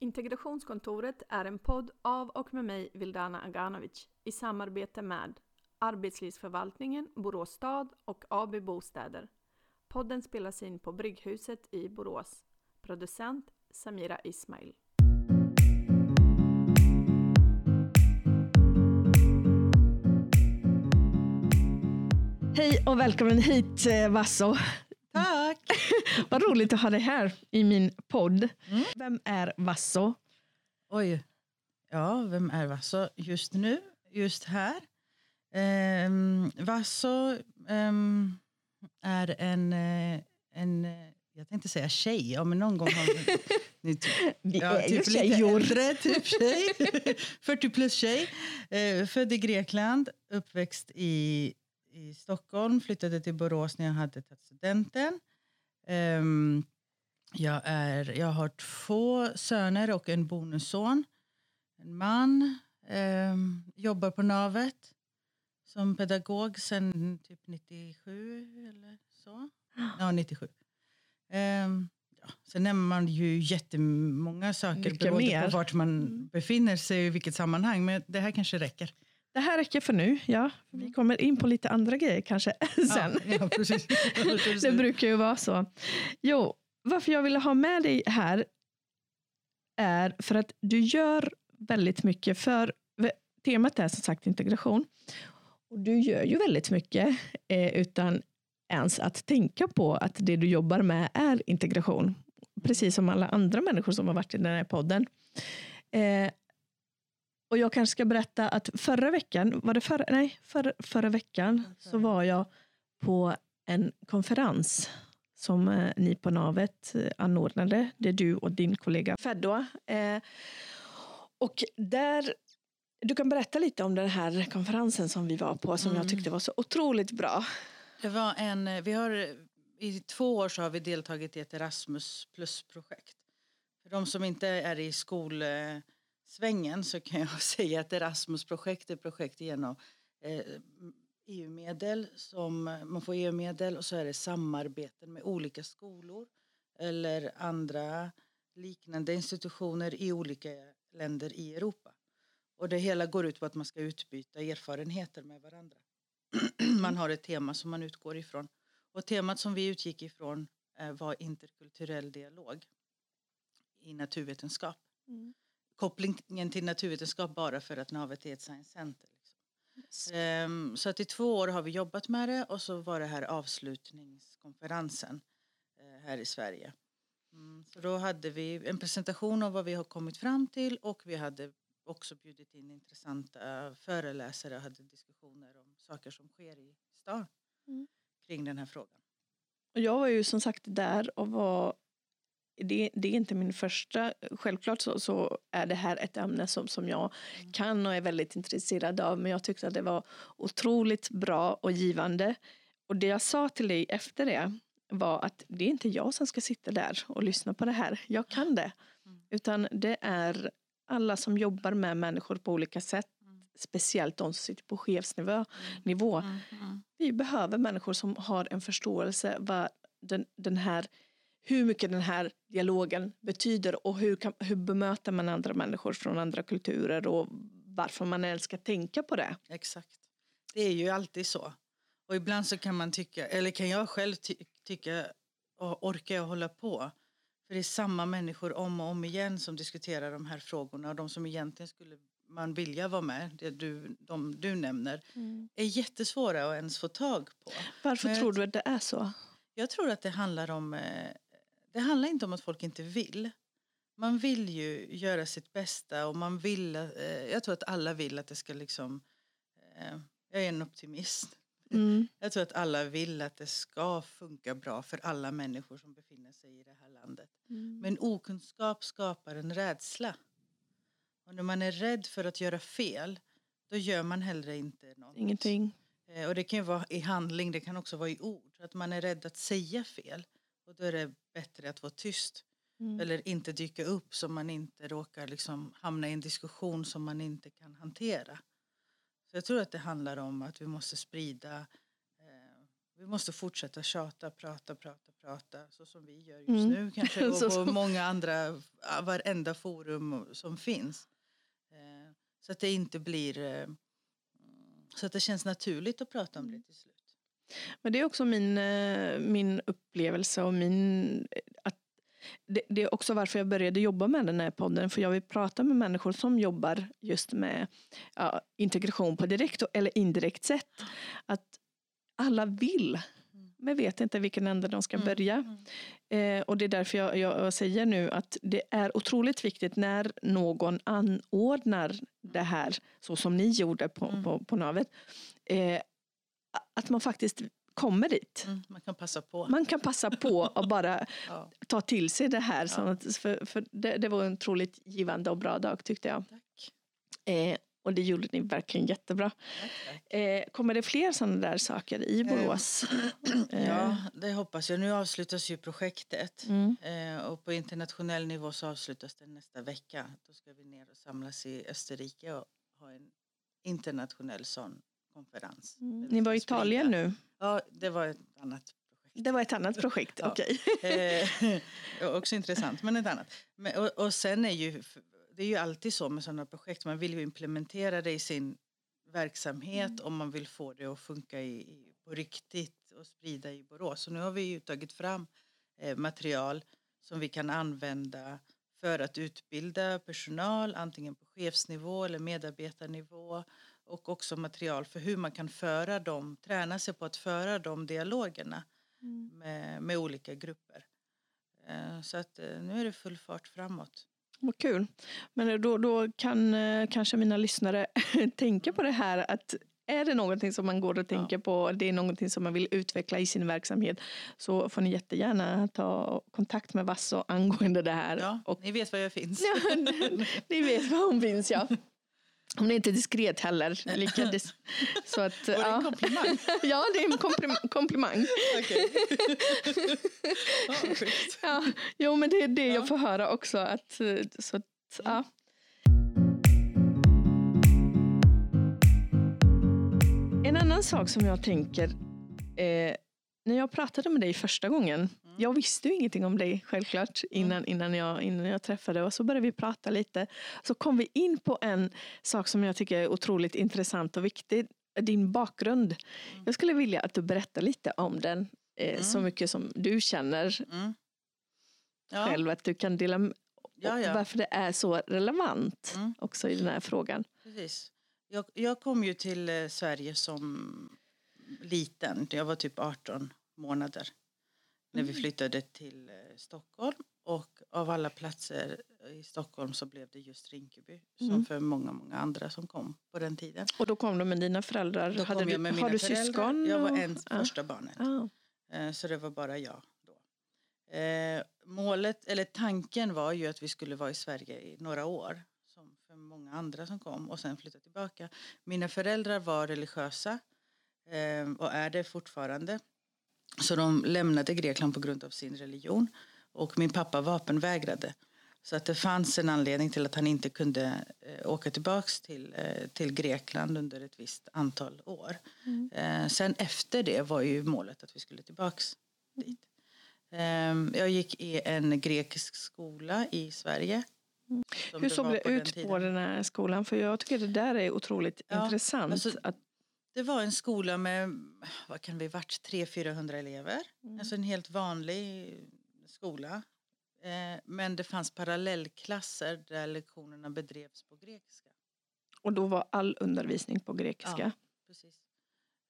Integrationskontoret är en podd av och med mig, Vildana Aganovic, i samarbete med Arbetslivsförvaltningen, Borås stad och AB Bostäder. Podden spelas in på Brygghuset i Borås. Producent Samira Ismail. Hej och välkommen hit eh, Vasso. Tack! Vad roligt att ha dig här i min podd. Mm. Vem är Vasso? Oj, ja, vem är Vasso just nu, just här? Um, Vasso um, är en, eh, en, jag tänkte säga tjej, ja, men någon gång har vi... ni, typ, vi ja, är typ ju tjejor. Äldre, typ tjej. 40 plus tjej. Uh, född i Grekland, uppväxt i i Stockholm, flyttade till Borås när jag hade tagit studenten. Um, jag, är, jag har två söner och en bonusson. En man, um, jobbar på Navet som pedagog sedan typ 97 eller så. Ja, 97. Um, ehm, ja. Sen nämner man ju jättemånga saker Mycket beroende mer. på vart man mm. befinner sig och i vilket sammanhang. Men det här kanske räcker. Det här räcker för nu. Ja, vi mm. kommer in på lite andra grejer kanske sen. Ja, ja, precis. det brukar ju vara så. Jo, varför jag ville ha med dig här är för att du gör väldigt mycket för temat är som sagt integration. Och du gör ju väldigt mycket eh, utan ens att tänka på att det du jobbar med är integration. Precis som alla andra människor som har varit i den här podden. Eh, och jag kanske ska berätta att förra veckan, var det förra, nej, förra, förra veckan så var jag på en konferens som eh, ni på Navet eh, anordnade. Det är du och din kollega Feddoa. Eh, och där, du kan berätta lite om den här konferensen som vi var på som mm. jag tyckte var så otroligt bra. Det var en, vi har, I två år så har vi deltagit i ett Erasmus plus-projekt. För de som inte är i skol svängen så kan jag säga att Erasmus-projekt är projekt genom eh, EU-medel som man får EU-medel och så är det samarbeten med olika skolor eller andra liknande institutioner i olika länder i Europa. Och det hela går ut på att man ska utbyta erfarenheter med varandra. man har ett tema som man utgår ifrån. Och temat som vi utgick ifrån eh, var interkulturell dialog i naturvetenskap. Mm kopplingen till naturvetenskap bara för att navet är ett science center. Liksom. Um, så att i två år har vi jobbat med det och så var det här avslutningskonferensen uh, här i Sverige. Mm, så då hade vi en presentation av vad vi har kommit fram till och vi hade också bjudit in intressanta föreläsare och hade diskussioner om saker som sker i stan mm. kring den här frågan. Och jag var ju som sagt där och var det, det, är inte min första, självklart så, så, är det här ett ämne som, som jag mm. kan och är väldigt intresserad av men jag tyckte att det var otroligt bra och givande. Och det jag sa till dig efter det var att det är inte jag som ska sitta där och lyssna på det här, jag kan det. Mm. Utan det är alla som jobbar med människor på olika sätt, mm. speciellt de som sitter på chefsnivå. Nivå. Vi behöver människor som har en förståelse vad den, den här hur mycket den här dialogen betyder och hur, kan, hur bemöter man andra människor från andra kulturer och varför man ens ska tänka på det. Exakt. Det är ju alltid så. Och ibland så kan man tycka, eller kan jag själv ty tycka, orkar jag hålla på? För det är samma människor om och om igen som diskuterar de här frågorna och de som egentligen skulle man vilja vara med, det du, de du nämner, mm. är jättesvåra att ens få tag på. Varför Men tror du att det är så? Jag tror att det handlar om eh, det handlar inte om att folk inte vill. Man vill ju göra sitt bästa och man vill, eh, jag tror att alla vill att det ska liksom, eh, jag är en optimist. Mm. Jag tror att alla vill att det ska funka bra för alla människor som befinner sig i det här landet. Mm. Men okunskap skapar en rädsla. Och när man är rädd för att göra fel, då gör man hellre inte något. Ingenting. Eh, och det kan ju vara i handling, det kan också vara i ord. Att man är rädd att säga fel. Och då är det bättre att vara tyst. Mm. Eller inte dyka upp så man inte råkar liksom hamna i en diskussion som man inte kan hantera. Så jag tror att det handlar om att vi måste sprida eh, vi måste fortsätta tjata, prata, prata, prata så som vi gör just Mm. nu kanske och på många andra, varenda forum som finns. Eh, Så att det inte blir, eh, så att det känns naturligt att prata om det till slut. Men det är också min, eh, min upplevelse och min... Att det, det är också varför jag började jobba med den här podden. För jag vill prata med människor som jobbar just med ja, integration på direkt eller indirekt sätt. Att alla vill, men vet inte vilken ände de ska Mm. börja. Eh, och det är därför jag, jag säger nu att det är otroligt viktigt när någon anordnar det här så som ni gjorde på, Mm. på, på Navet. Eh, att man faktiskt kommer dit. Mm, man kan passa på. Man kan passa på och bara Ja, ta till sig det här. Ja. Att, för för det, det var en otroligt givande och bra dag tyckte jag. tack. Eh, och det gjorde ni verkligen jättebra. tack, tack. Eh, kommer det fler sådana där saker i Borås? Eh, Ja, det hoppas jag. Nu avslutas ju projektet. Mm. Eh, och på internationell nivå så avslutas det nästa vecka. Då ska vi ner och samlas i Österrike och ha en internationell sån konferens. Mm. Ni var i ska Italien nu. Ja, det var ett annat projekt. Det var ett annat projekt. Okej. Eh, ja, också intressant, men ett annat. Men, och, och sen är ju, det är ju alltid så med sådana projekt, man vill ju implementera det i sin verksamhet om man vill få det att funka i, i, på riktigt och sprida i Borås. Så nu har vi ju tagit fram eh, material som vi kan använda för att utbilda personal, antingen på chefsnivå eller medarbetarnivå och också material för hur man kan föra dem, träna sig på att föra de dialogerna med, med olika grupper. Eh, Så att eh, nu är det full fart framåt. Vad kul. Men då, då kan eh, kanske mina lyssnare tänka på det här att är det någonting som man går och tänker på, det är någonting som man vill utveckla i sin verksamhet så får ni jättegärna ta kontakt med Vasso angående det här. Ja, Och ni vet var jag finns. ni vet var hon finns ja. Hon är inte diskret heller. Lika dis- så att, Var det en ja. komplimang? ja, det är en komplim- komplimang. Okej. Schysst. Ja, jo, men det är det Ja. jag får höra också. Att, eh, så att, ja. En annan sak som jag tänker, eh, när jag pratade med dig första gången, jag visste ju ingenting om dig självklart innan, innan, jag, innan jag träffade och så började vi prata lite. Så kom vi in på en sak som jag tycker är otroligt intressant och viktig, din bakgrund. Jag skulle vilja att du berättar lite om den, eh, så mycket som du känner Mm. Ja, själv, att du kan dela med ja, ja. varför det är så relevant Mm. också i den här frågan. Precis. Jag, jag kom ju till eh, Sverige som liten. Jag var typ 18 månader när vi flyttade till eh, Stockholm. Och av alla platser i Stockholm så blev det just Rinkeby. Som Mm. för många, många andra som kom på den tiden. Och då kom du med dina föräldrar. Då Hade kom du, jag med mina har du föräldrar. syskon? Jag var och- en ja. första barnet. Ja. Eh, Så det var bara jag då. Eh, målet, eller tanken var ju att vi skulle vara i Sverige i några år. Som för många andra som kom och sen flytta tillbaka. Mina föräldrar var religiösa eh, och är det fortfarande. Så de lämnade Grekland på grund av sin religion. Och min pappa vapenvägrade. Så att det fanns en anledning till att han inte kunde eh, åka tillbaks till, eh, till Grekland under ett visst antal år. Eh, sen efter det var ju målet att vi skulle tillbaks dit. Eh, jag gick i en grekisk skola i Sverige. som Hur såg det ut på den här skolan? För jag tycker det där är otroligt Ja, intressant. alltså- att, Det var en skola med, vad kan vi varit, 300-400 elever. Mm. Alltså en helt vanlig skola. Eh, men det fanns parallellklasser där lektionerna bedrevs på grekiska. och då var all undervisning på grekiska. Ja, Precis.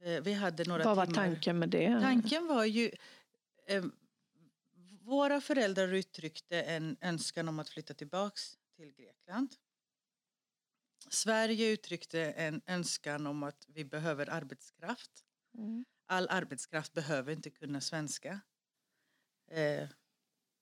Eh, vi hade några Vad var timmar. tanken med det? Tanken var ju... Eh, våra föräldrar uttryckte en önskan om att flytta tillbaks till Grekland. Sverige uttryckte en önskan om att vi behöver arbetskraft. Mm. All arbetskraft behöver inte kunna svenska. Eh,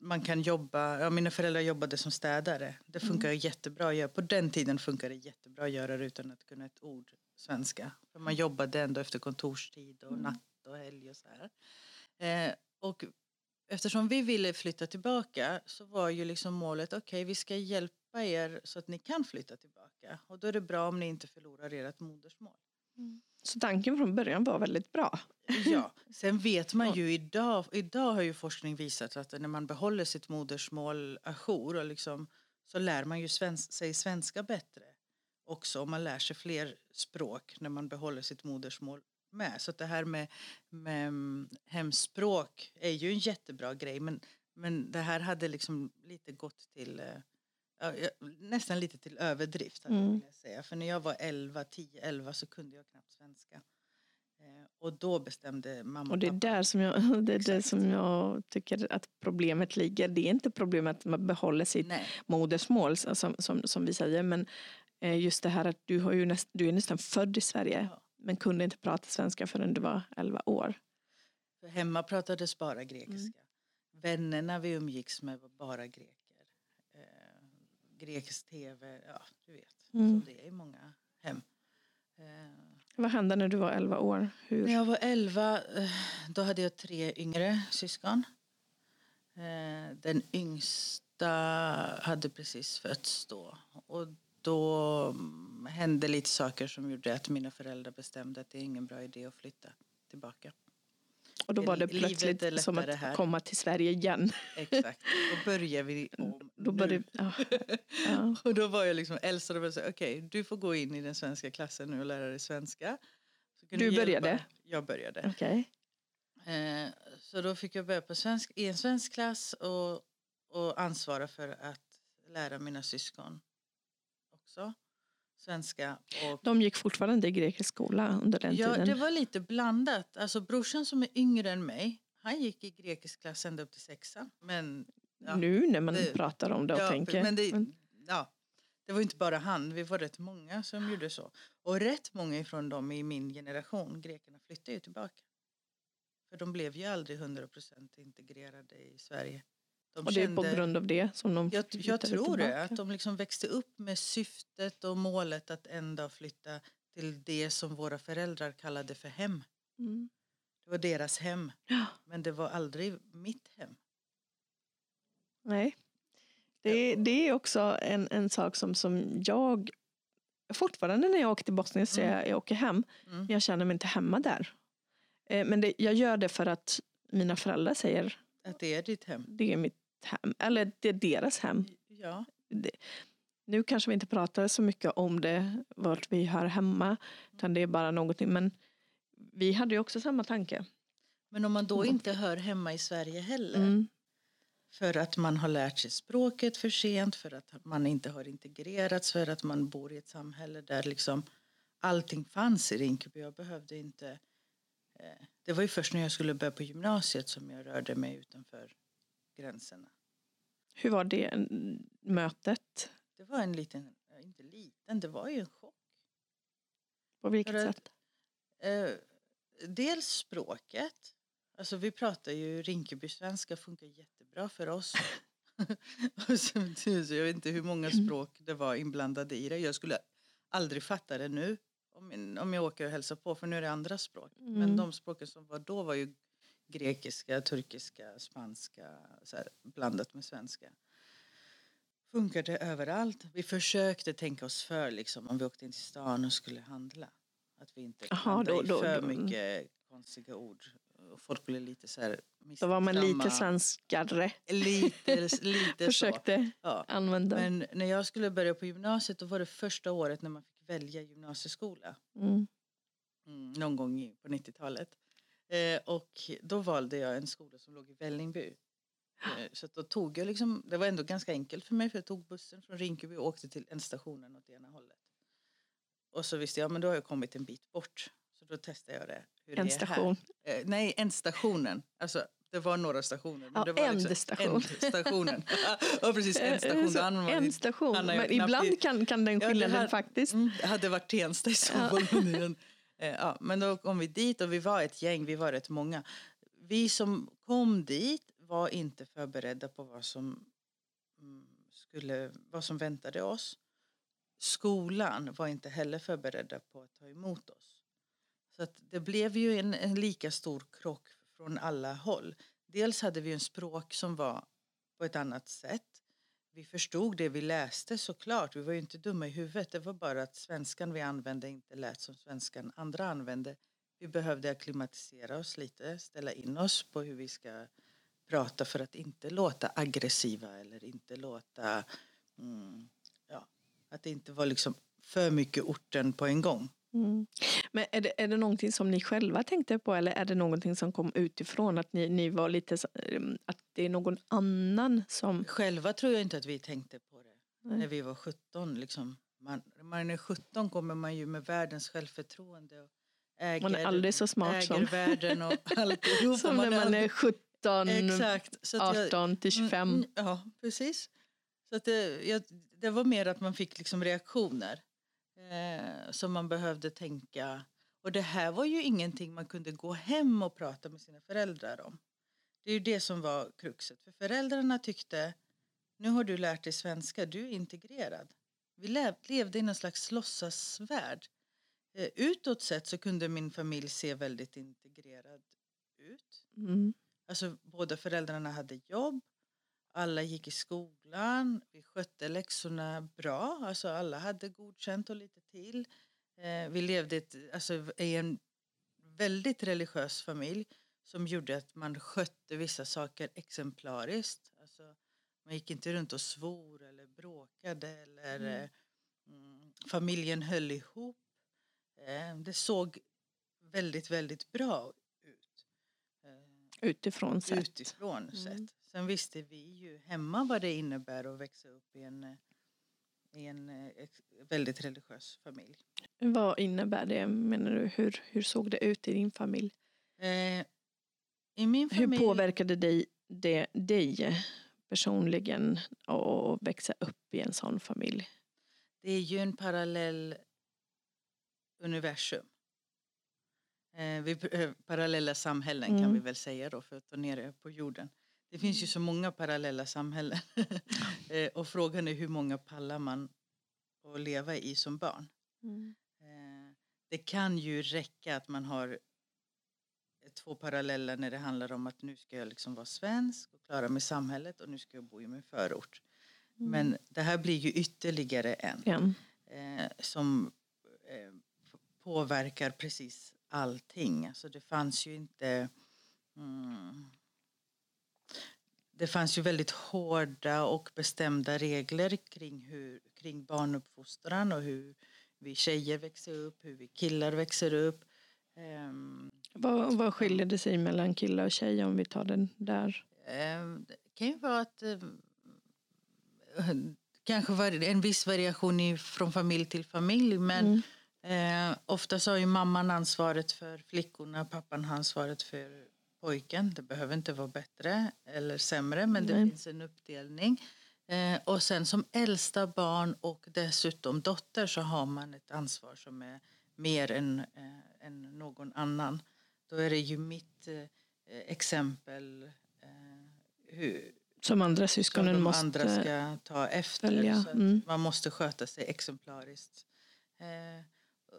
man kan jobba, ja, mina föräldrar jobbade som städare. Det funkar jättebra att göra. På den tiden funkar det jättebra att göra det utan att kunna ett ord svenska. För man jobbade ändå efter kontorstid och natt och helg och så här. Eh, och eftersom vi ville flytta tillbaka så var ju liksom målet okej vi ska hjälpa er så att ni kan flytta tillbaka. Och då är det bra om ni inte förlorar ert modersmål. Så tanken från början var väldigt bra. Ja, sen vet man ju idag, idag har ju forskning visat att när man behåller sitt modersmål ajour och liksom, så lär man ju svensk, sig svenska bättre också om man lär sig fler språk när man behåller sitt modersmål med. Så det här med, med hemspråk är ju en jättebra grej men, men det här hade liksom lite gått till eh, nästan lite till överdrift. Mm. Jag säga. För när jag var 11, 10, 11 så kunde jag knappt svenska. Eh, och då bestämde mamma och det är pappa. där som jag, det är det som jag tycker att problemet ligger. Det är inte problemet att man behåller sitt Nej. modersmål som, som, som vi säger men eh, just det här att du, har ju näst, du är nästan född i Sverige ja. men kunde inte prata svenska förrän du var 11 år. För hemma pratades bara grekiska. Mm. Vännerna vi umgicks med var bara greker. Grekisk tv, ja du vet. Mm. Så det är i många hem. Eh, vad hände när du var 11 år? Hur? När jag var 11 eh, då hade jag tre yngre syskon. Eh, den yngsta hade precis fötts då. Och då hände lite saker som gjorde att mina föräldrar bestämde att det är ingen bra idé att flytta tillbaka. Och då var det plötsligt som att här. komma till Sverige igen. Exakt, då börjar vi om då började, ja. Ja. och då var jag liksom äldsta och sa okej okay, du får gå in i den svenska klassen nu och lära dig svenska. du började? Hjälpa. Jag började. Okay. Eh, så då fick jag börja på svensk, i en svensk klass och, och ansvara för att lära mina syskon också svenska. Och... De gick fortfarande i grekisk skola under den ja, tiden? Ja, det var lite blandat. Alltså brorsan som är yngre än mig, han gick i grekisk klass ända upp till sexan. Men, ja, nu när man det, pratar om det och ja, tänker. Men det, ja, det var inte bara han, vi var rätt många som gjorde så. Och rätt många ifrån dem i min generation, grekerna, flyttade ju tillbaka. För de blev ju aldrig 100% integrerade i Sverige. De och det är på grund av det som de Jag, jag tror det, att de liksom växte upp med syftet och målet att en dag flytta till det som våra föräldrar kallade för hem. Mm. Det var deras hem, ja. men det var aldrig mitt hem. Nej. Det, det är också en, en sak som, som jag fortfarande när jag åker till Bosnien så mm. jag, jag åker hem, mm. jag känner mig inte hemma där. Eh, men det, jag gör det för att mina föräldrar säger att det är ditt hem. Det är mitt hem, eller det är deras hem. Ja. Det, nu kanske vi inte pratar så mycket om det, vart vi hör hemma, utan det är bara någonting, men vi hade ju också samma tanke. Men om man då inte hör hemma i Sverige heller, mm. för att man har lärt sig språket för sent, för att man inte har integrerats, för att man bor i ett samhälle där liksom allting fanns i Rinkeby. Jag behövde inte... Eh, det var ju först när jag skulle börja på gymnasiet som jag rörde mig utanför gränserna. Hur var det mötet? Det var en liten, inte liten, det var ju en chock. På vilket att, sätt? Eh, dels språket. Alltså vi pratar ju Rinkeby-svenska funkar jättebra för oss. jag vet inte hur många mm. språk det var inblandade i det. Jag skulle aldrig fatta det nu om, om jag åker och hälsar på för nu är det andra språk. Mm. Men de språken som var då var ju grekiska, turkiska, spanska här, blandat med svenska. Funkar det överallt? Vi försökte tänka oss för liksom, om vi åkte in till stan och skulle handla. Att vi inte då, då, för då, mycket konstiga ord. Och folk blev lite så här Då var man lite svenskare. Lite, lite Försökte ja. använda. Men när jag skulle börja på gymnasiet då var det första året när man fick välja gymnasieskola. Mm. Mm, någon gång på 90-talet. Eh, och då valde jag en skola som låg i Vällingby. Eh, så då tog jag liksom, det var ändå ganska enkelt för mig för jag tog bussen från Rinkeby och åkte till ändstationen åt ena hållet. Och så visste jag, men då har jag kommit en bit bort. Så då testade jag det. Hur en station? Eh, nej, ändstationen. Alltså, det var några stationer. Ja, det var. Liksom ändstationen. ja, precis, ändestation. En station, men ibland kan, kan den skillnaden ja, faktiskt. Mm, det hade varit Tensta i så fall. Ja. Eh, ja, men då kom vi dit och vi var ett gäng, vi var rätt många. Vi som kom dit var inte förberedda på vad som, mm, skulle, vad som väntade oss. Skolan var inte heller förberedda på att ta emot oss. Så att det blev ju en, en lika stor krock från alla håll. Dels hade vi en språk som var på ett annat sätt vi förstod det vi läste såklart. Vi var ju inte dumma i huvudet. Det var bara att svenskan vi använde inte lät som svenskan andra använde. Vi behövde akklimatisera oss lite, ställa in oss på hur vi ska prata för att inte låta aggressiva eller inte låta... Mm, ja, att det inte var liksom för mycket orten på en gång. Mm. Men är det, är det någonting som ni själva tänkte på eller är det någonting som kom utifrån? Att ni, ni var lite mm, att det är någon annan som... Själva tror jag inte att vi tänkte på det Nej. när vi var 17. Liksom. Man, när man är 17 kommer man ju med världens självförtroende. Och äger, man är aldrig så smart äger som... världen och alltihop. som när man är 17, Exakt. Så 18 jag, till 25. Mm, ja, precis. Så att det, jag, det var mer att man fick liksom reaktioner eh, som man behövde tänka. Och det här var ju ingenting man kunde gå hem och prata med sina föräldrar om. Det är ju det som var kruxet. För föräldrarna tyckte, nu har du lärt dig svenska, du är integrerad. Vi levde i någon slags låtsasvärld. Eh, utåt sett så kunde min familj se väldigt integrerad ut. Mm. Alltså båda föräldrarna hade jobb alla gick i skolan, vi skötte läxorna bra, alltså alla hade godkänt och lite till. Eh, vi levde ett, alltså, i en väldigt religiös familj som gjorde att man skötte vissa saker exemplariskt. Alltså, man gick inte runt och svor eller bråkade eller mm. Eh, mm, familjen höll ihop. Eh, det såg väldigt, väldigt bra ut. Eh, utifrån sett. Utifrån mm. sett. Sen visste vi ju hemma vad det innebär att växa upp i en, i en eh, väldigt religiös familj. Vad innebär det menar du? Hur, hur såg det ut i din familj? Eh, i min familj... Hur påverkade dig, det, dig personligen att växa upp i en sån familj? Det är ju en parallell universum. Eh, vi, eh, parallella samhällen mm. kan vi väl säga då för att ta ner det på jorden. Det finns ju så många parallella samhällen. Eh, och frågan är hur många pallar man att leva i som barn. Mm. Eh, det kan ju räcka att man har två paralleller när det handlar om att nu ska jag liksom vara svensk och klara mig i samhället och nu ska jag bo i min förort. Mm. Men det här blir ju ytterligare en eh, som påverkar precis allting. Alltså det fanns ju inte mm, det fanns ju väldigt hårda och bestämda regler kring, hur, kring barnuppfostran och hur vi tjejer växer upp, hur vi killar växer upp. Um, vad, vad skiljer det sig mellan killar och tjejer om vi tar den där? Um, det kan ju vara att um, kanske var en viss variation i, från familj till familj men mm. eh, ofta så har ju mamman ansvaret för flickorna, pappan har ansvaret för pojken. Det behöver inte vara bättre eller sämre men det Nej. finns en uppdelning. Eh, och sen som äldsta barn och dessutom dotter så har man ett ansvar som är mer än, eh, än någon annan. Då är det ju mitt eh, exempel eh, hur, som andra syskonen som måste andra ska ta efter. Mm. man måste sköta sig exemplariskt.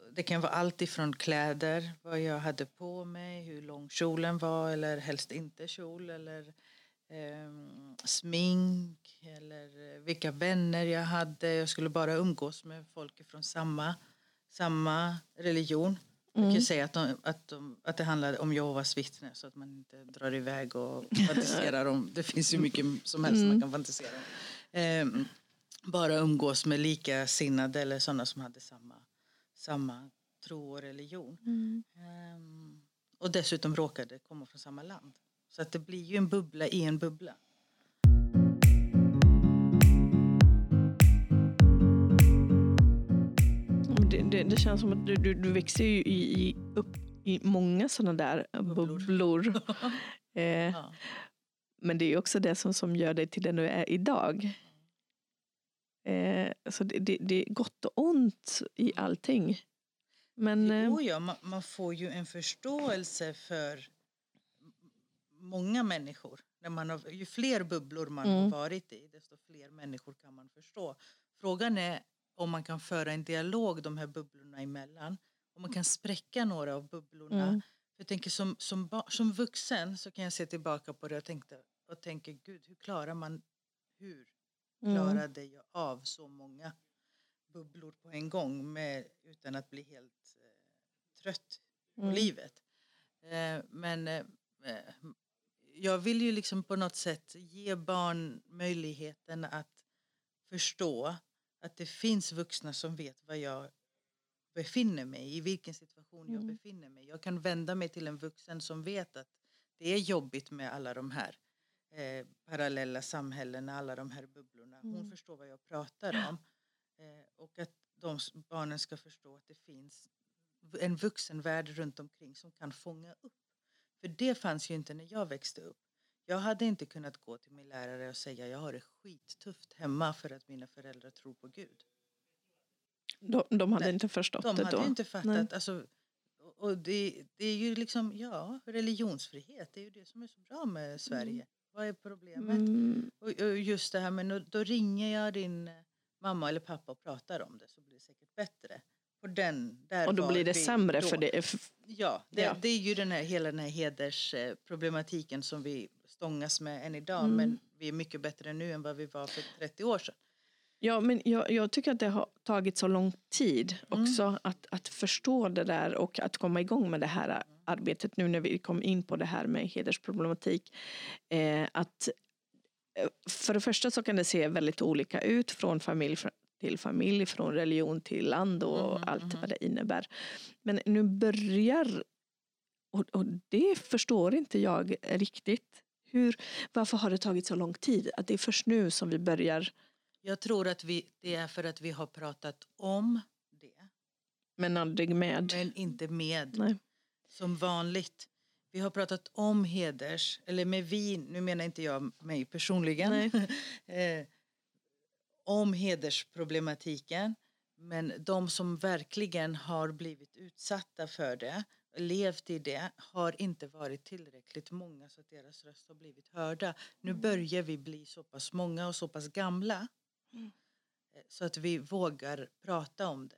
Eh, det kan vara allt ifrån kläder, vad jag hade på mig, hur lång kjolen var eller helst inte kjol eller eh, smink eller vilka vänner jag hade. Jag skulle bara umgås med folk från samma, samma religion. Mm. Jag kan mm. säga att, de, att, de, att det handlar om Jehovas vittnen så att man inte drar iväg och fantiserar om. Det finns ju mycket som helst mm. man kan fantisera om. Eh, bara umgås med likasinnade eller sådana som hade samma samma tro och religion. Mm. Um, och dessutom råkade komma från samma land. Så att det blir ju en bubbla i en bubbla. Det, det, det känns som att du, du, du växer ju i, i, upp i många sådana där bubblor. bubblor. eh, ja. Men det är också det som, som gör dig till den du är idag. Eh, så det, det, det, är gott och ont i allting. Men, eh, jo, ja, man, man, får ju en förståelse för många människor. När man har, ju fler bubblor man mm. har varit i desto fler människor kan man förstå. Frågan är om man kan föra en dialog de här bubblorna emellan. Om man kan spräcka några av bubblorna. Mm. Jag tänker som, som, som vuxen så kan jag se tillbaka på det och, tänkte, och tänker gud hur klarar man hur. Klarade jag av så många bubblor på en gång med, utan att bli helt eh, trött på mm. livet. Eh, men eh, eh, jag vill ju liksom på något sätt ge barn möjligheten att förstå att det finns vuxna som vet vad jag befinner mig i, vilken situation jag mm. befinner mig Jag kan vända mig till en vuxen som vet att det är jobbigt med alla de här eh, parallella samhällena, alla de här bubblorna. Hon mm. förstår vad jag pratar om. Eh, och att de barnen ska förstå att det finns en vuxenvärld runt omkring som kan fånga upp. För det fanns ju inte när jag växte upp. Jag hade inte kunnat gå till min lärare och säga jag har det skittufft hemma för att mina föräldrar tror på Gud. De, de hade Nej, inte förstått de det då? De hade inte fattat. Alltså, och det, det, är ju liksom, ja, religionsfrihet, det är ju det som är så bra med Sverige. Mm. Vad är problemet? Mm. Och, och, just det här med, då ringer jag din mamma eller pappa och pratar om det så blir det säkert bättre. Och, den, där och då blir det sämre då. för det? Ja, det, ja. det är ju den här, hela den här hedersproblematiken som vi stångas med än idag. Mm. Men vi är mycket bättre nu än vad vi var för 30 år sedan. Ja, men jag, jag tycker att det har tagit så lång tid mm. också mm. att, att förstå det där och att komma igång med det här arbetet nu när vi kom in på det här med hedersproblematik. Eh, att eh, för det första så kan det se väldigt olika ut från familj till familj, från religion till land och mm, allt mm. vad det innebär. Men nu börjar, och, och det förstår inte jag riktigt, hur, varför har det tagit så lång tid? Att det är först nu som vi börjar jag tror att vi, det är för att vi har pratat om det. Men aldrig med. Men inte med. Nej. Som vanligt. Vi har pratat om heders, eller med vi, nu menar inte jag mig personligen. eh, om hedersproblematiken. Men de som verkligen har blivit utsatta för det, levt i det, har inte varit tillräckligt många så att deras röst har blivit hörda. Nu mm. börjar vi bli så pass många och så pass gamla Mm. Så att vi vågar prata om det.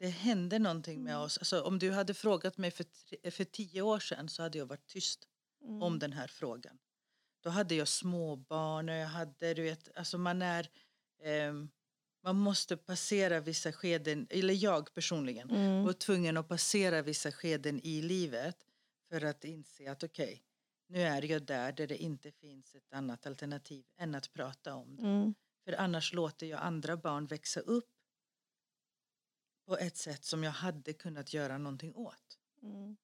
Det händer någonting med mm. oss. Alltså, om du hade frågat mig för, för tio år sedan så hade jag varit tyst mm. om den här frågan. Då hade jag småbarn och jag hade, du vet, alltså man är... Eh, man måste passera vissa skeden, eller jag personligen mm. var tvungen att passera vissa skeden i livet för att inse att okej, okay, nu är jag där där det inte finns ett annat alternativ än att prata om det. Mm. För annars låter jag andra barn växa upp på ett sätt som jag hade kunnat göra någonting åt. Mm.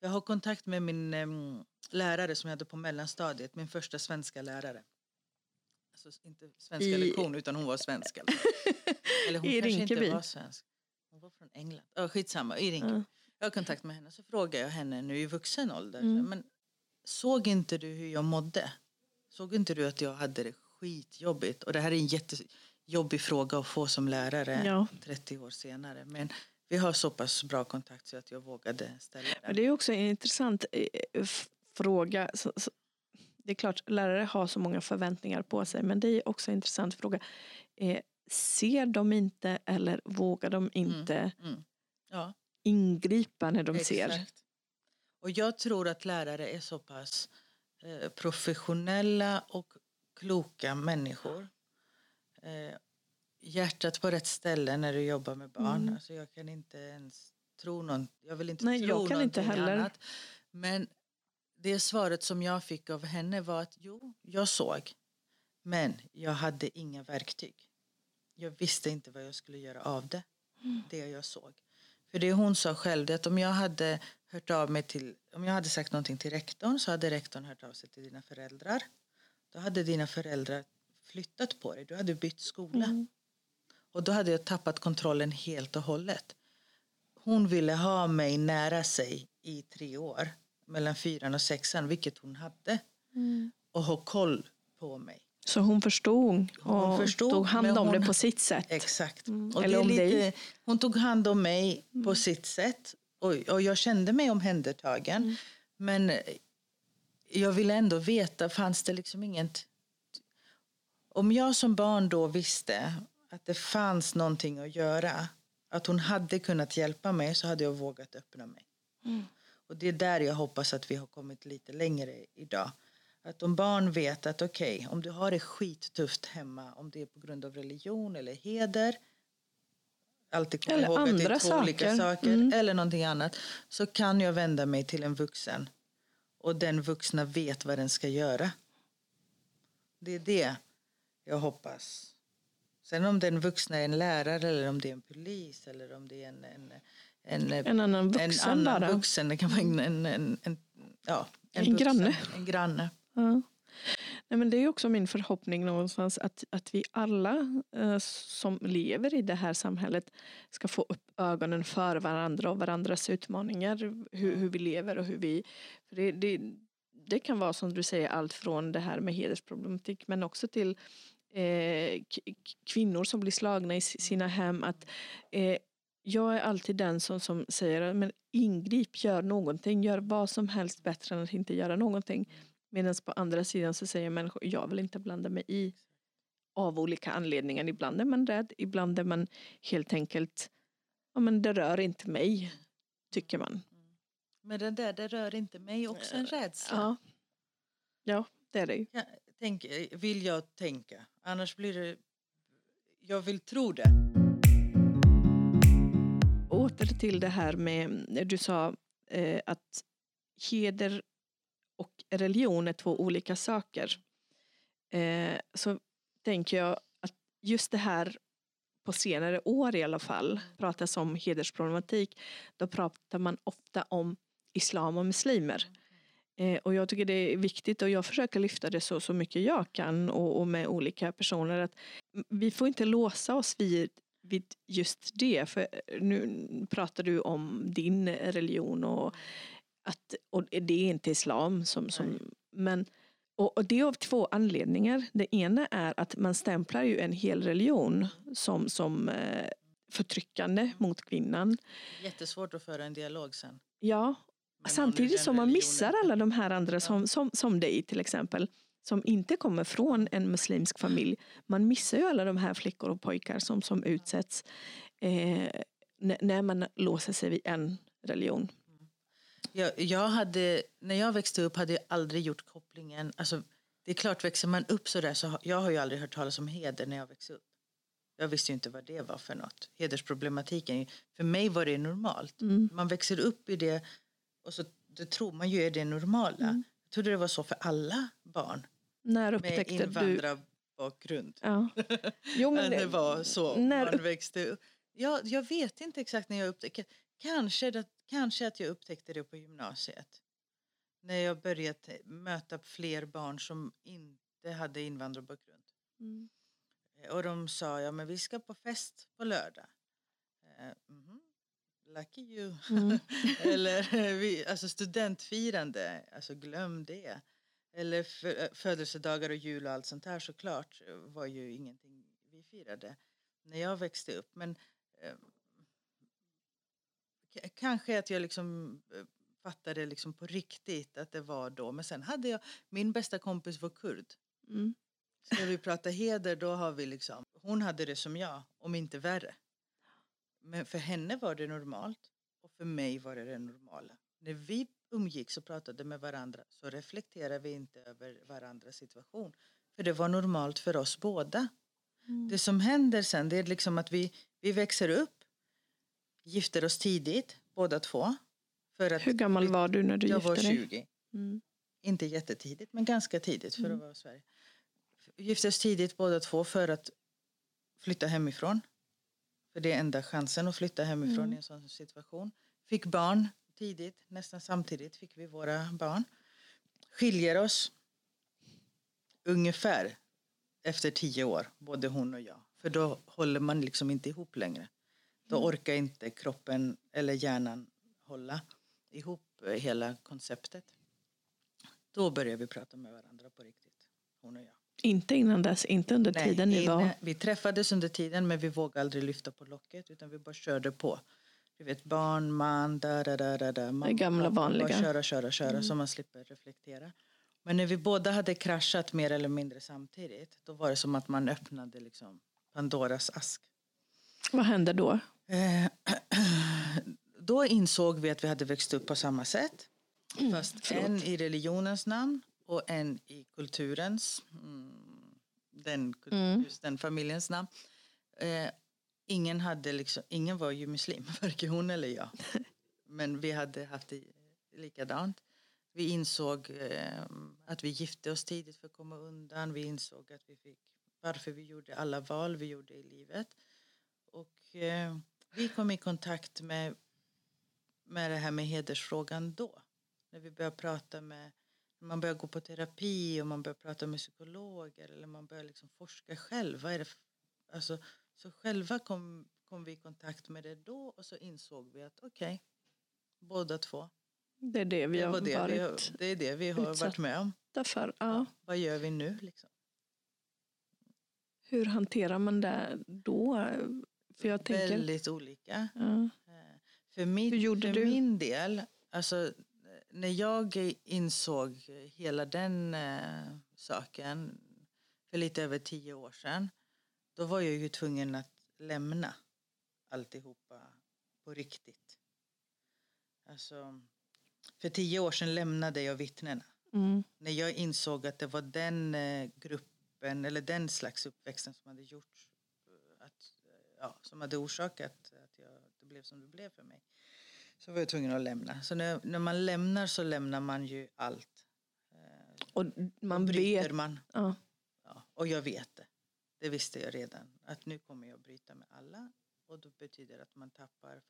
Jag har kontakt med min um, lärare som jag hade på mellanstadiet, min första svenska lärare. Alltså inte svenska I... lektion utan hon var svenska. Eller hon I kanske Rinkeby. inte var svensk. Hon var från England. Oh, skitsamma, i Rinkeby. Mm. Jag har kontakt med henne så frågar jag henne nu i vuxen ålder. Mm. Men såg inte du hur jag mådde? Såg inte du att jag hade det skitjobbigt. Och det här är en jättejobbig fråga att få som lärare ja. 30 år senare. Men vi har så pass bra kontakt så att jag vågade ställa den. Det är också en intressant eh, fråga. Det är klart, lärare har så många förväntningar på sig men det är också en intressant fråga. Eh, ser de inte eller vågar de inte mm, mm. Ja. ingripa när de Exakt. ser? Och jag tror att lärare är så pass eh, professionella och kloka människor. Eh, hjärtat på rätt ställe när du jobbar med barn. Mm. Alltså jag kan inte ens tro någon, jag vill inte Nej, tro jag kan inte heller. annat. Men det svaret som jag fick av henne var att jo, jag såg. Men jag hade inga verktyg. Jag visste inte vad jag skulle göra av det. Mm. Det jag såg. För det hon sa själv, det att om jag hade hört av mig till, om jag hade sagt någonting till rektorn så hade rektorn hört av sig till dina föräldrar. Då hade dina föräldrar flyttat på dig. Du hade bytt skola. Mm. Och då hade jag tappat kontrollen helt och hållet. Hon ville ha mig nära sig i tre år. Mellan fyran och sexan, vilket hon hade. Mm. Och ha koll på mig. Så hon förstod och hon förstod, tog hand om hon, det på sitt sätt? Exakt. Mm. Och Eller om lite, dig? Hon tog hand om mig mm. på sitt sätt. Och, och jag kände mig omhändertagen. Mm. Men jag ville ändå veta, fanns det liksom inget... Om jag som barn då visste att det fanns någonting att göra, att hon hade kunnat hjälpa mig, så hade jag vågat öppna mig. Mm. Och det är där jag hoppas att vi har kommit lite längre idag. Att om barn vet att okej, okay, om du har det skittufft hemma, om det är på grund av religion eller heder, alltid komma eller ihåg andra att det är två saker. olika saker, mm. eller någonting annat, så kan jag vända mig till en vuxen och den vuxna vet vad den ska göra. Det är det jag hoppas. Sen om den vuxna är en lärare eller om det är en polis eller om det är en, en, en, en annan vuxen en annan bara. vuxen, det kan vara en, en, en, en ja, en, en granne. En granne. Ja. Nej, men det är också min förhoppning någonstans att, att vi alla eh, som lever i det här samhället ska få upp ögonen för varandra och varandras utmaningar. Hur, hur vi lever och hur vi... För det, det, det kan vara som du säger allt från det här med hedersproblematik men också till kvinnor som blir slagna i sina hem. Att, eh, jag är alltid den som, som säger men ingrip, gör någonting, gör vad som helst bättre än att inte göra någonting. Medan på andra sidan så säger människor, jag vill inte blanda mig i. Av olika anledningar. Ibland är man rädd, ibland är man helt enkelt, ja men det rör inte mig, tycker man. Men det där, det rör inte mig, också en rädsla. Ja, ja det är det ju. Tänk, eh, vill jag tänka, annars blir det, jag vill tro det. Åter till det här med, du sa eh, att heder och religion är två olika saker. Eh, så tänker jag att just det här på senare år i alla fall pratas om hedersproblematik. Då pratar man ofta om islam och muslimer. Eh, och jag tycker det är viktigt och jag försöker lyfta det så, så mycket jag kan och, och med olika personer. att Vi får inte låsa oss vid, vid just det. För nu pratar du om din religion och att, och det är inte islam. Som, som, men, och, och det är av två anledningar. Det ena är att man stämplar ju en hel religion som, som eh, förtryckande mot kvinnan. Jättesvårt att föra en dialog sen. Ja, samtidigt som man missar alla de här andra som, som, som dig till exempel. Som inte kommer från en muslimsk familj. Man missar ju alla de här flickor och pojkar som, som utsätts eh, när man låser sig vid en religion. Jag, jag hade, när jag växte upp hade jag aldrig gjort kopplingen. Alltså, det är klart, växer man upp så där så har, jag har ju aldrig hört talas om heder när jag växte upp. Jag visste ju inte vad det var för något. Hedersproblematiken, för mig var det normalt. Mm. Man växer upp i det och så det tror man ju är det normala. Mm. Jag trodde det var så för alla barn När med upptäckte du... invandrarbakgrund. Ja. Jo, Men det var så när man växte upp. Jag, jag vet inte exakt när jag upptäckte kanske, det, kanske att jag upptäckte det på gymnasiet. När jag började möta fler barn som inte hade invandrarbakgrund. Mm. Och de sa, ja men vi ska på fest på lördag. Eh, mhm. Lucky you. Mm. Eller vi, alltså studentfirande, alltså glöm det. Eller fö- födelsedagar och jul och allt sånt här såklart var ju ingenting vi firade när jag växte upp. Men eh, kanske att jag liksom eh, fattade liksom på riktigt att det var då. Men sen hade jag, min bästa kompis var kurd. Mm. Ska vi prata heder då har vi liksom, hon hade det som jag, om inte värre. Men för henne var det normalt och för mig var det det normala. När vi umgicks och pratade med varandra så reflekterade vi inte över varandras situation. För det var normalt för oss båda. Mm. Det som händer sen det är liksom att vi, vi växer upp, gifter oss tidigt, båda två. För att Hur gammal var du när du jag gifte var dig? 20. Mm. Inte jättetidigt, men ganska tidigt för Mm. att vara i Sverige. Gifte oss tidigt båda två för att flytta hemifrån. För det är enda chansen att flytta hemifrån Mm. i en sån situation. Fick barn tidigt, nästan samtidigt fick vi våra barn. Skiljer oss ungefär efter tio år, både hon och jag. För då håller man liksom inte ihop längre. Då Mm. orkar inte kroppen eller hjärnan hålla ihop eh, hela konceptet. Då börjar vi prata med varandra på riktigt, hon och jag. Inte innan dess, inte under tiden ni var... vi träffades under tiden men vi vågade aldrig lyfta på locket utan vi bara körde på. Du vet barn, man, da, da, da, da, da. mamma, gamla pappa, vanliga. Bara köra, köra, köra så man slipper reflektera. Men när vi båda hade kraschat mer eller mindre samtidigt då var det som att man öppnade liksom Pandoras ask. Vad hände då? Eh, då insåg vi att vi hade växt upp på samma sätt. Fast förlåt. en i religionens namn och en i kulturens, mm, den, Mm. just den familjens namn. Eh, ingen, hade liksom, ingen var ju muslim, varken hon eller jag. Men vi hade haft det likadant. Vi insåg eh, att vi gifte oss tidigt för att komma undan. Vi insåg att vi fick, varför vi gjorde alla val vi gjorde i livet. Och eh, vi kom i kontakt med, med det här med hedersfrågan då. När vi började prata med, man började gå på terapi och man började prata med psykologer eller man började liksom forska själv. Vad är det alltså, så själva kom, kom vi i kontakt med det då och så insåg vi att okej, båda två. Det är det vi har det, vi, varit har- det är det vi har varit med om. därför. Ja. Vad gör vi nu liksom? Hur hanterar man det då? För jag tänker, Väldigt olika. ja. Eh, För, min, för du? min del, alltså, när jag insåg hela den eh, saken för lite över tio år sedan, då var jag ju tvungen att lämna alltihopa på riktigt. Alltså, för tio år sedan lämnade jag vittnena. mm. När jag insåg att det var den eh, gruppen eller den slags uppväxten som hade gjort eh, att, eh, ja, som hade orsakat att jag, det blev som det blev för mig. Så var jag tvungen att lämna. Så när, när man lämnar så lämnar man ju allt. Eh, Och man vet. man. Ja. Ja, och jag vet det. Det visste jag redan. Att nu kommer jag att bryta med alla. Och då betyder det att man tappar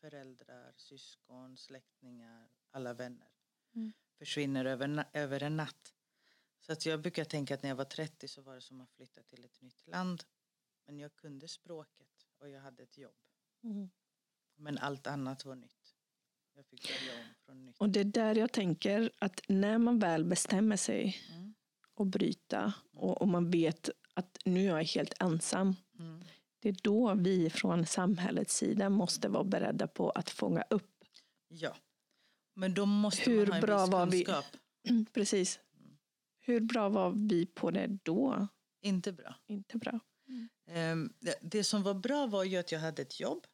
föräldrar, syskon, släktingar, alla vänner. Mm. Försvinner över, över en natt. Så att jag brukar tänka att när jag var 30 så var det som att flytta till ett nytt land. Men jag kunde språket och jag hade ett jobb. Mm. Men allt annat var nytt. Jag fick börja om från nytt. Och det är där jag tänker att när man väl bestämmer sig Mm. att bryta och, och man vet att nu är jag helt ensam. Mm. Det är då vi från samhällets sida måste vara beredda på att fånga upp. Ja. Men då måste Hur man ha en bra viss var vi? kunskap. Precis. Hur bra var vi på det då? Inte bra. Inte bra. Det- Det som var bra var ju att jag hade ett jobb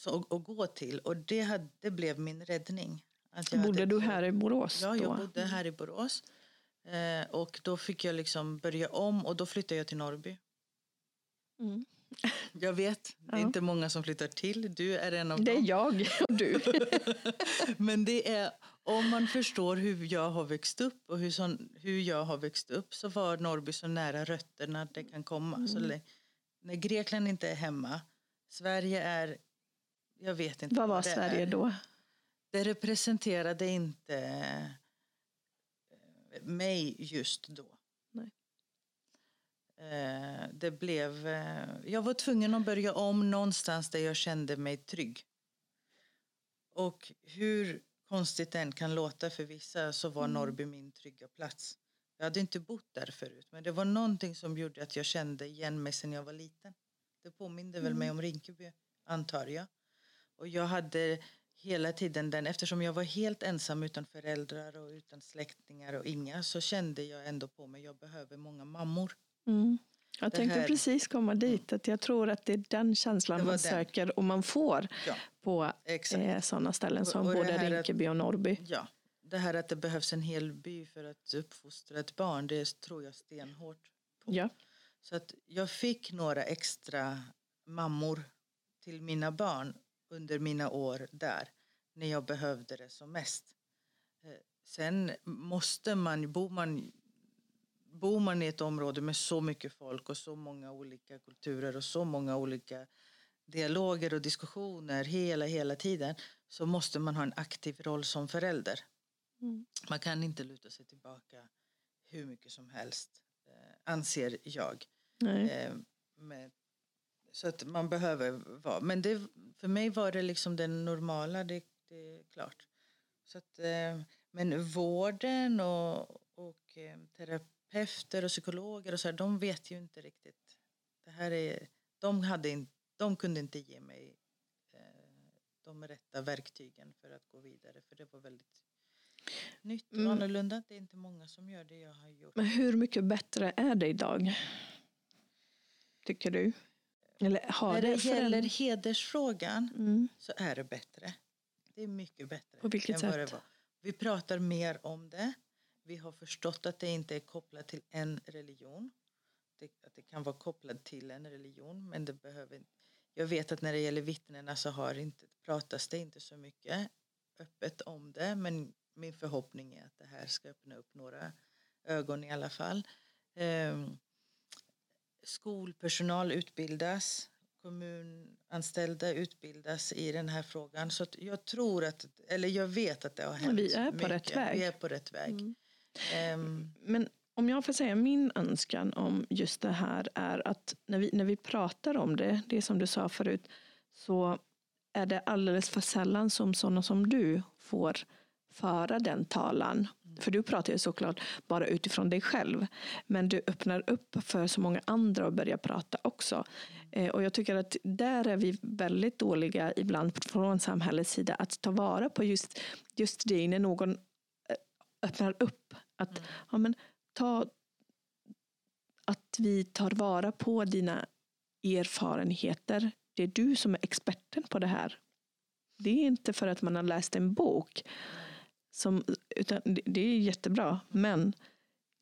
så, att- gå till och det, hade, det blev min räddning. Att jag hade Bodde ett du här i Borås Ja, då? jag bodde här i Borås. Eh, och då fick jag liksom börja om och då flyttade jag till Norrby. Mm. Jag vet, det är Ja. inte många som flyttar till. Du är en av Det är dem. jag och du. Men det är, om man förstår hur jag har växt upp och hur, sån, hur jag har växt upp så var Norrby så nära rötterna det kan komma. Så Mm. lä- när Grekland inte är hemma, Sverige är, jag vet inte Vad var det Sverige är. då? Det representerade inte eh, mig just då. Nej. Eh, Det blev, eh, jag var tvungen att börja om någonstans där jag kände mig trygg. Och hur konstigt den kan låta för vissa så var Mm. Norrby min trygga plats. Jag hade inte bott där förut men det var någonting som gjorde att jag kände igen mig sen jag var liten. Det påminde väl mig Mm. om Rinkeby antar jag. Och jag hade hela tiden den, eftersom jag var helt ensam utan föräldrar och utan släktingar och inga så kände jag ändå på mig jag behöver många mammor. Mm. Jag Det tänkte här- precis komma dit. Att jag tror att det är den känslan man den. söker och man får Ja, på eh, sådana ställen som Och- och både att- Rinkeby och Norrby. Ja, det här att det behövs en hel by för att uppfostra ett barn det tror jag stenhårt på. Ja. Så att jag fick några extra mammor till mina barn under mina år där när jag behövde det som mest. Eh, Sen måste man, bor man, bor man i ett område med så mycket folk och så många olika kulturer och så många olika dialoger och diskussioner hela, hela tiden så måste man ha en aktiv roll som förälder. Mm. Man kan inte luta sig tillbaka hur mycket som helst, eh, anser jag. Nej. Eh, med, så att man behöver vara. Men det, för mig var det liksom det normala, det, det är klart. Så att, eh, men vården och, och eh, terapeuter och psykologer och så här, de vet ju inte riktigt. Det här är, de, hade in, de kunde inte ge mig eh, de rätta verktygen för att gå vidare. För det var väldigt nytt och Mm. annorlunda. Det är inte många som gör det jag har gjort. Men hur mycket bättre är det idag? Tycker du? När det det gäller förändrats? hedersfrågan Mm. så är det bättre. Det är mycket bättre. På vilket än vad det sätt? var. vi pratar mer om det. Vi har förstått att det inte är kopplat till en religion. Det, att det kan vara kopplat till en religion men det behöver Jag vet att när det gäller vittnena så har inte, pratas det inte så mycket öppet om det men min förhoppning är att det här ska öppna upp några ögon i alla fall. Um, skolpersonal utbildas, kommunanställda utbildas i den här frågan. Så jag tror att, eller jag vet att det har hänt Vi är på mycket. rätt väg. Vi är på rätt väg. Mm. Um, Men om jag får säga min önskan om just det här är att när vi, när vi pratar om det, det som du sa förut, så är det alldeles för sällan som sådana som du får föra den talan. För du pratar ju såklart bara utifrån dig själv. Men du öppnar upp för så många andra att börja prata också. Eh, och jag tycker att där är vi väldigt dåliga ibland från samhällets sida att ta vara på just, just det när någon eh, öppnar upp. Att ja, men, ta, att vi tar vara på dina erfarenheter. Det är du som är experten på det här. Det är inte för att man har läst en bok. Som, utan det, är jättebra. Men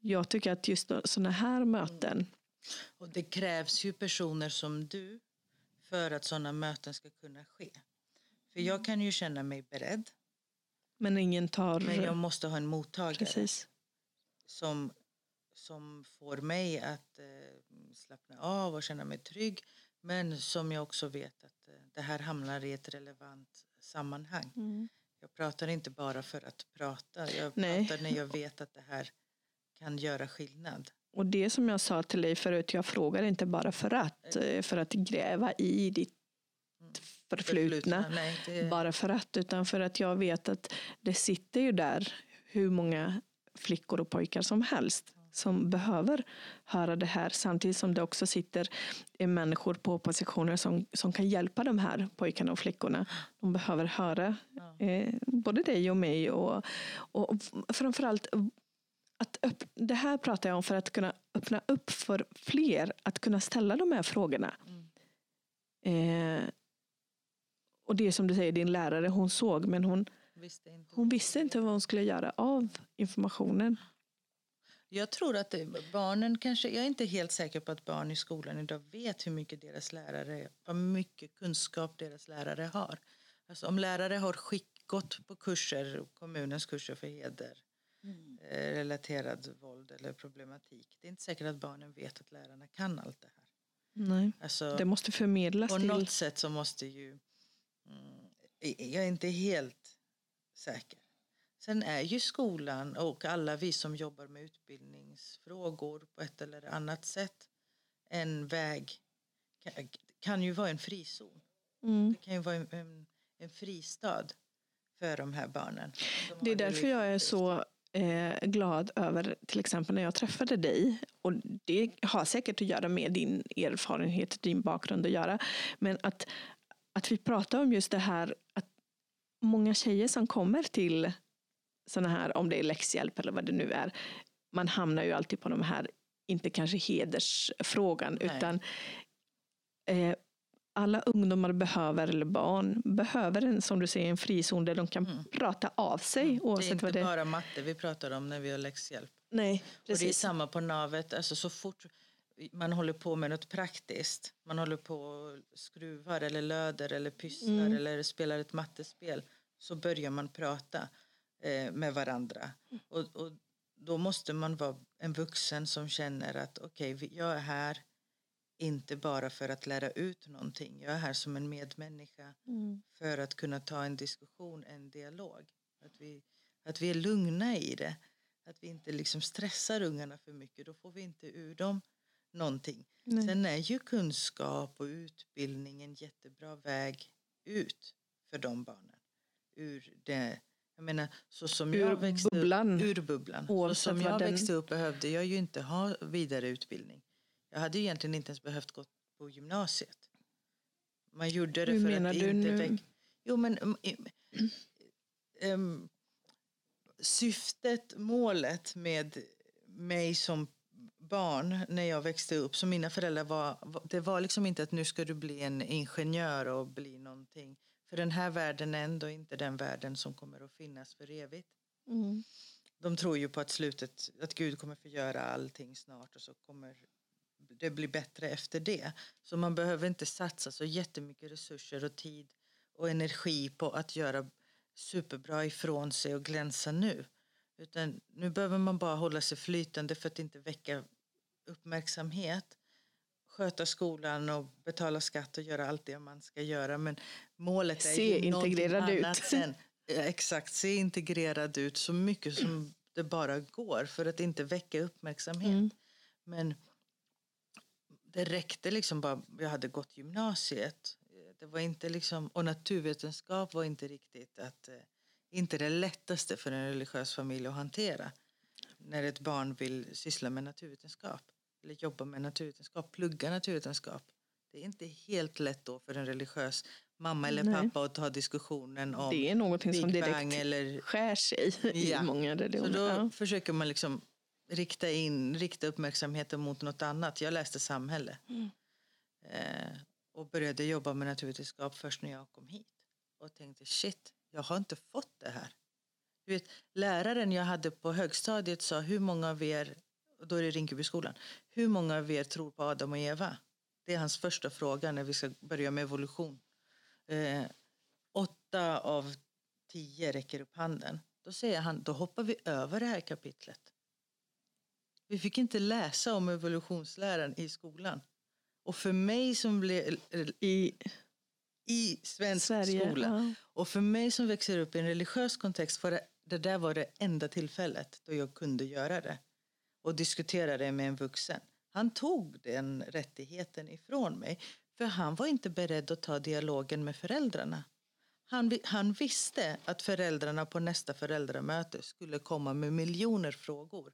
jag tycker att just sådana här möten. och det krävs ju personer som du för att sådana möten ska kunna ske. För jag kan ju känna mig beredd Men ingen tar... men jag måste ha en mottagare precis. som, som får mig att eh, slappna av och känna mig trygg. Men som jag också vet att eh, det här hamnar i ett relevant sammanhang. Mm. Jag pratar inte bara för att prata. Jag Nej. pratar när jag vet att det här kan göra skillnad. Och det som jag sa till dig förut, jag frågar inte bara för att, eh, för att gräva i ditt förflutna. Nej, det, bara för att, utan för att jag vet att det sitter ju där hur många flickor och pojkar som helst som behöver höra det här samtidigt som det också sitter människor på positioner som, som kan hjälpa de här pojkarna och flickorna. De behöver höra eh, både dig och mig och, och framförallt att upp, det här pratar jag om för att kunna öppna upp för fler att kunna ställa de här frågorna. Mm. Eh, och det som du säger, din lärare, hon såg men hon, visste inte. hon visste inte vad hon skulle göra av informationen. Jag tror att barnen kanske, jag är inte helt säker på att barn i skolan idag vet hur mycket deras lärare, vad mycket kunskap deras lärare har. Alltså om lärare har skick, gått på kurser, kommunens kurser för heder, eh, relaterad våld eller problematik. Det är inte säkert att barnen vet att lärarna kan allt det här. Nej. Alltså, Det måste förmedlas på till... något sätt så måste ju, mm, jag är inte helt säker. Sen är ju skolan och alla vi som jobbar med utbildningsfrågor på ett eller annat sätt en väg, kan, kan ju vara en frizon. Mm. Det kan ju vara en, en, en fristad för de här barnen. som Det är därför jag är så eh, glad över till exempel när jag träffade dig. Och det har säkert att göra med din erfarenhet, din bakgrund att göra. Men att, att vi pratar om just det här att många tjejer som kommer till sådana här, om det är läxhjälp eller vad det nu är. Man hamnar ju alltid på de här, inte kanske hedersfrågan, Nej. utan eh, alla ungdomar behöver, eller barn, behöver en, som du säger, en frizon där de kan Mm. prata av sig. Det är Oavsett inte vad det bara matte vi pratar om när vi har läxhjälp. Nej, Och det är precis. samma på navet. Alltså så fort man håller på med något praktiskt. Man håller på och skruvar eller löder eller pysslar Mm. eller spelar ett mattespel. Så börjar man prata eh, med varandra. Och, och då måste man vara en vuxen som känner att okej, vi jag är här inte bara för att lära ut någonting. Jag är här som en medmänniska Mm. för att kunna ta en diskussion, en dialog. Att vi, att vi är lugna i det. Att vi inte liksom stressar ungarna för mycket. Då får vi inte ur dem någonting. Nej. Sen är ju kunskap och utbildning en jättebra väg ut för de barnen. Ur det, jag menar, så som Ur jag växte bubblan. upp, ur bubblan. Så som jag den- växte upp behövde jag ju inte ha vidare utbildning. Jag hade ju egentligen inte ens behövt gå på gymnasiet. Man gjorde det Hur för menar att du inte nu? väck... Jo men um, um, syftet, målet med mig som barn när jag växte upp, som mina föräldrar var, det var liksom inte att nu ska du bli en ingenjör och bli någonting. För den här världen är ändå inte den världen som kommer att finnas för evigt. Mm. De tror ju på att slutet, att Gud kommer förgöra allting snart och så kommer det bli bättre efter det. Så man behöver inte satsa så jättemycket resurser och tid och energi på att göra superbra ifrån sig och glänsa nu. Utan nu behöver man bara hålla sig flytande för att inte väcka uppmärksamhet. Sköta skolan och betala skatt och göra allt det man ska göra. Men målet är Se ju integrerad ut. sen. Exakt, se integrerad ut så mycket som det bara går för att inte väcka uppmärksamhet. Mm. Men det räckte liksom bara, jag hade gått gymnasiet. Det var inte liksom, och naturvetenskap var inte riktigt att, eh, inte det lättaste för en religiös familj att hantera. När ett barn vill syssla med naturvetenskap eller jobba med naturvetenskap, plugga naturvetenskap. Det är inte helt lätt då för en religiös mamma eller Nej. pappa att ta diskussionen om Det är någonting som Big direkt Bang eller skär sig i Ja. många så religioner. då Ja. försöker man liksom rikta, in, rikta uppmärksamheten mot något annat. Jag läste samhälle Mm. eh, och började jobba med naturvetenskap först när jag kom hit. Och tänkte shit, jag har inte fått det här. Du vet, läraren jag hade på högstadiet sa hur många av er, då är det Rinkebyskolan, hur många av er tror på Adam och Eva? Det är hans första fråga när vi ska börja med evolution. Eh, åtta av tio räcker upp handen. Då säger han, då hoppar vi över det här kapitlet. Vi fick inte läsa om evolutionsläran i skolan. Och för mig som blev I i svensk Sverige. skola Ja. och för mig som växer upp i en religiös kontext var det, det där var det enda tillfället då jag kunde göra det och diskutera det med en vuxen. Han tog den rättigheten ifrån mig för han var inte beredd att ta dialogen med föräldrarna. Han, han visste att föräldrarna på nästa föräldramöte skulle komma med miljoner frågor.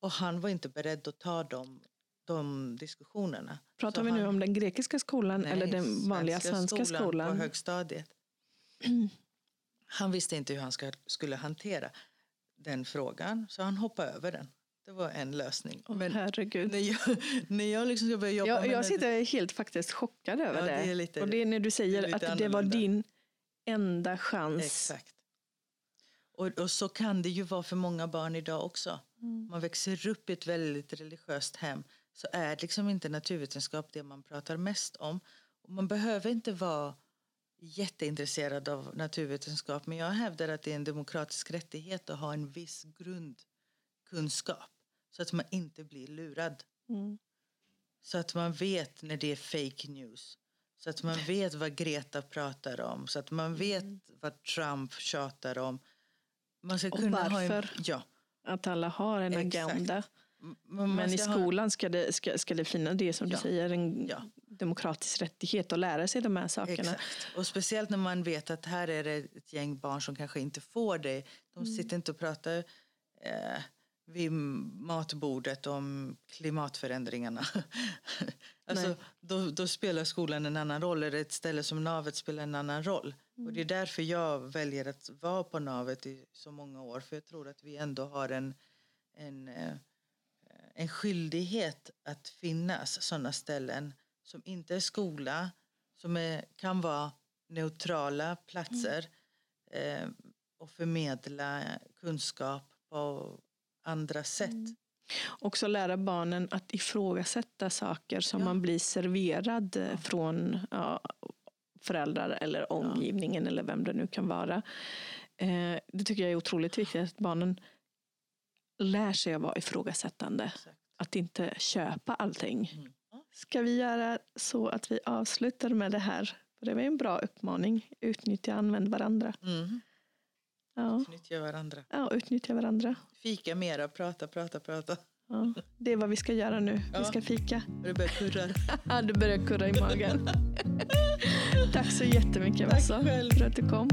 Och han var inte beredd att ta de, de diskussionerna. Pratar Så vi nu han- om den grekiska skolan Nej, eller den vanliga svenska skolan? på högstadiet. Han visste inte hur han ska, skulle hantera den frågan så han hoppade över den. Det var en lösning. Åh, Men herregud. när jag, när jag liksom ska börja jobba Jag, med jag det- sitter helt faktiskt chockad över Ja, det. det lite- och det är när du säger lite att det var annorlunda. din enda chans. Exakt. Och, och så kan det ju vara för många barn idag också. Mm. Man växer upp i ett väldigt religiöst hem så är liksom inte naturvetenskap det man pratar mest om. Och man behöver inte vara jätteintresserad av naturvetenskap men jag hävdar att det är en demokratisk rättighet att ha en viss grundkunskap så att man inte blir lurad. Mm. Så att man vet när det är fake news. Så att man vet vad Greta pratar om. Så att man vet vad Trump tjatar om. Man ska Och kunna Ha en, varför. ja, Att alla har en Exakt. agenda. Man Men i ha- skolan ska det, ska, ska det finnas det som Ja. du säger, en Ja. demokratisk rättighet att lära sig de här sakerna. Exakt. Och speciellt när man vet att här är det ett gäng barn som kanske inte får det. De Mm. sitter inte och pratar eh, vid matbordet om klimatförändringarna. alltså, då, då spelar skolan en annan roll. Eller ett ställe som Navet spelar en annan roll. Och det är därför jag väljer att vara på Navet i så många år. För jag tror att vi ändå har en, en, eh, en skyldighet att finnas sådana ställen som inte är skola, som är, kan vara neutrala platser eh, och förmedla kunskap på andra sätt. Också lära barnen att ifrågasätta saker som Ja. man blir serverad eh, från ja, föräldrar eller omgivningen eller vem det nu kan vara. Eh, det tycker jag är otroligt viktigt att barnen lär sig att vara ifrågasättande. Exakt. Att inte köpa allting. Mm. Ska vi göra så att vi avslutar med det här? Det var en bra uppmaning. Utnyttja, använd varandra. Mm. Ja, Nyttja varandra. ja utnyttja varandra. Fika mera, prata, prata, prata. Ja, det är vad vi ska göra nu. Vi Ja. ska fika. Det börjar kurra. Ja, du börjar kurra i magen. Tack så jättemycket Tack själv. för att du kom.